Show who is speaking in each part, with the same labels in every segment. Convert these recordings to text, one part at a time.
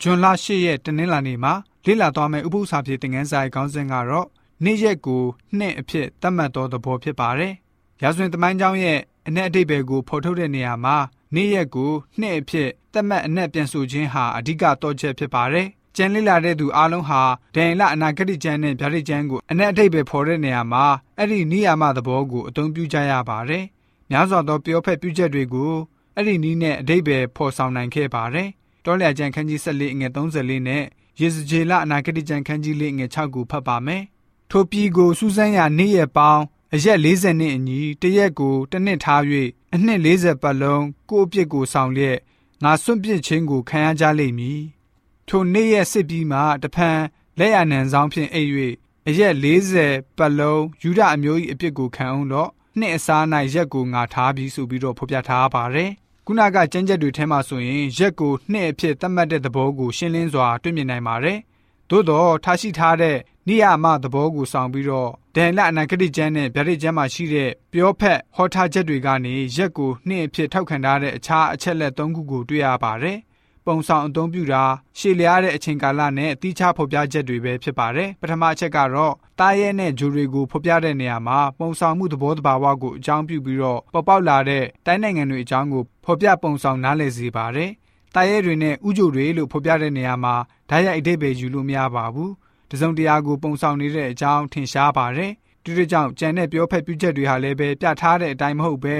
Speaker 1: ဂျွန်လ8ရက်တနင်္လာနေ့မှာလေ့လာသွားမယ့်ဥပုသ္စာပြေသင်ခန်းစာရဲ့ခေါင်းစဉ်ကတော့နေ့ရက်ကိုနှစ်အဖြစ်သတ်မှတ်သောသဘောဖြစ်ပါတယ်။ရာဇဝင်သမိုင်းကြောင်းရဲ့အ내အတိတ်ဘယ်ကိုဖော်ထုတ်တဲ့နေရာမှာနေ့ရက်ကိုနှစ်အဖြစ်သတ်မှတ်အ내ပြန်ဆိုခြင်းဟာအဓိကတော့ချက်ဖြစ်ပါတယ်။ကျန်လေ့လာတဲ့သူအားလုံးဟာဒန်လအနာဂတိကျမ်းနဲ့ဗျာဒိတ်ကျမ်းကိုအ내အတိတ်ပဲဖော်တဲ့နေရာမှာအဲ့ဒီနိယာမသဘောကိုအသုံးပြုကြရပါတယ်။များစွာသောပြောဖက်ပြုချက်တွေကိုအဲ့ဒီနည်းနဲ့အတိတ်ပဲဖော်ဆောင်နိုင်ခဲ့ပါတယ်။ တောလျာကျမ်းခန်းကြီး14အငယ်34နဲ့ယေဇကျေလအနာဂတိကျမ်းခန်းကြီးလေးငယ်6ကိုဖတ်ပါမယ်။ထိုပြည်ကိုစူးစမ်းရနေ့ရက်ပေါင်းအရက်40နှစ်အညီတရက်ကိုတစ်နှစ်ထား၍အနှစ်40ပတ်လုံးကိုယ့်အပြစ်ကိုဆောင်လျက်ငါစွန့်ပစ်ခြင်းကိုခံရကြလိမ့်မည်။ထိုနေ့ရက်စစ်ပြီးမှတဖန်လက်ရနံဆောင်ဖြင့်အိပ်၍အရက်40ပတ်လုံးယူဒအမျိုး၏အပြစ်ကိုခံအောင်တော့နှစ်အစား၌ရက်ကိုငါထားပြီးဆိုပြီးတော့ဖော်ပြထားပါတယ်။ ခုနကကျမ်းချက်တွေထဲမှာဆိုရင်ရက်ကိုနှစ်အဖြစ်သတ်မှတ်တဲ့သဘောကိုရှင်းလင်းစွာတွေ့မြင်နိုင်ပါတယ်။သို့တော့ထားရှိထားတဲ့နိယာမသဘောကိုဆောင်ပြီးတော့ဒန်လအနာဂတိကျမ်းနဲ့ဗျာဒိတ်ကျမ်းမှာရှိတဲ့ပြောဖက်ဟောထားချက်တွေကနေရက်ကိုနှစ်အဖြစ်ထောက်ခံထားတဲ့အခြားအချက်လက်၃ခုကိုတွေ့ရပါတယ်။ ပုံဆောင်အသုံးပြုတာရှေ့လျားတဲ့အချိန်ကာလနဲ့အတိအကျဖော်ပြချက်တွေပဲဖြစ်ပါတယ်။ပထမအချက်ကတော့တားရဲနဲ့ဂျူတွေကိုဖော်ပြတဲ့နေရာမှာပုံဆောင်မှုသဘောတဘာဝကိုအကြောင်းပြုပြီးတော့ပေါ်ပေါက်လာတဲ့တိုင်းနိုင်ငံတွေအကြောင်းကိုဖော်ပြပုံဆောင်နားလည်စေပါတယ်။တားရဲတွေနဲ့ဥကြိုတွေလို့ဖော်ပြတဲ့နေရာမှာဓာတ်ရိုက်အတိတ်ပဲယူလို့မရပါဘူး။တစုံတရာကိုပုံဆောင်နေတဲ့အကြောင်းထင်ရှားပါတယ်။ဒီလိုကြောင့်ကြံတဲ့ပြောဖက်ပြုချက်တွေဟာလည်းပဲပြထားတဲ့အတိုင်းမဟုတ်ပဲ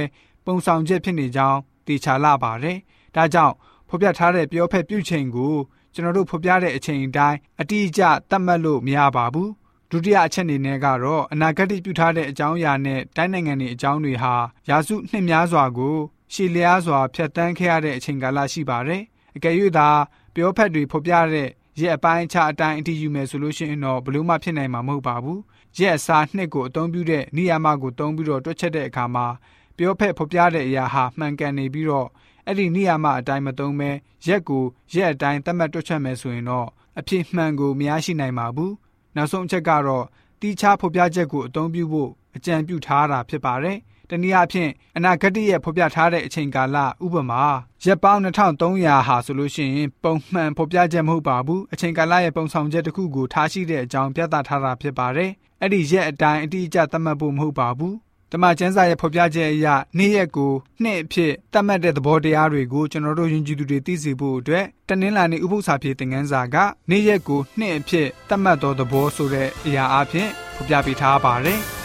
Speaker 1: ပုံဆောင်ချက်ဖြစ်နေကြောင်းတေချာလာပါတယ်။ဒါကြောင့် ဖော်ပြထားတဲ့ပြောဖက်ပြုချိန်ကိုကျွန်တော်တို့ဖော်ပြတဲ့အချိန်အတိုင်းအတိအကျသတ်မှတ်လို့မရပါဘူး။ဒုတိယအချက်အနေနဲ့ကတော့အနာဂတ်ပြုထားတဲ့အကြောင်းအရာနဲ့တိုင်းနိုင်ငံတွေအကြောင်းတွေဟာရာစုနှစ်များစွာကိုရှည်လျားစွာဖျက်ဆီးခဲ့ရတဲ့အချိန်ကာလရှိပါတယ်။အကယ်၍သာပြောဖက်တွေဖော်ပြတဲ့ရက်အပိုင်းအခြားအတိုင်းအတီးယူမယ်ဆိုလို့ရှိရင်တော့ဘလို့မှဖြစ်နိုင်မှာမဟုတ်ပါဘူးရက်အစားနှစ်ကိုအသုံးပြုတဲ့နေရာမကိုသုံးပြီးတော့တွက်ချက်တဲ့အခါမှာပြောဖက်ဖော်ပြတဲ့အရာဟာမှန်ကန်နေပြီးတော့ အဲ့ဒီနေရာမအတိုင်းမသုံးပဲရက်ကိုရက်အတိုင်းသတ်မှတ်တွက်ချက်မယ်ဆိုရင်တော့အဖြစ်မှန်ကိုမရရှိနိုင်ပါဘူးနောက်ဆုံးအချက်ကတော့တီးခြားဖော်ပြချက်ကိုအသုံးပြုဖို့အကြံပြုထားတာဖြစ်ပါတယ်တနည်းအားဖြင့်အနာဂတ်ရဲ့ဖော်ပြထားတဲ့အချိန်ကာလဥပမာရက်ပေါင်း2300ဟာဆိုလို့ရှိရင်ပုံမှန်ဖော်ပြချက်မဟုတ်ပါဘူးအချိန်ကာလရဲ့ပုံဆောင်ချက်တစ်ခုကိုထားရှိတဲ့အကြောင်းပြသထားတာဖြစ်ပါတယ်အဲ့ဒီရက်အတိုင်းအတိအကျသတ်မှတ်ဖို့မဟုတ်ပါဘူး တမန်ကျမ်းစာရဲ့ဖော်ပြချက်အရနေ့ရက်ကိုနှစ်အဖြစ်သတ်မှတ်တဲ့သဘောတရားတွေကိုကျွန်တော်တို့ယဉ်ကျေးသူတွေသိစေဖို့အတွက်တနင်္လာနေ့ဥပုသ္စာပြေသင်ခန်းစာကနေ့ရက်ကိုနှစ်အဖြစ်သတ်မှတ်သောသဘောဆိုတဲ့အရာအဖြစ်ဖော်ပြပေးထားပါတယ်။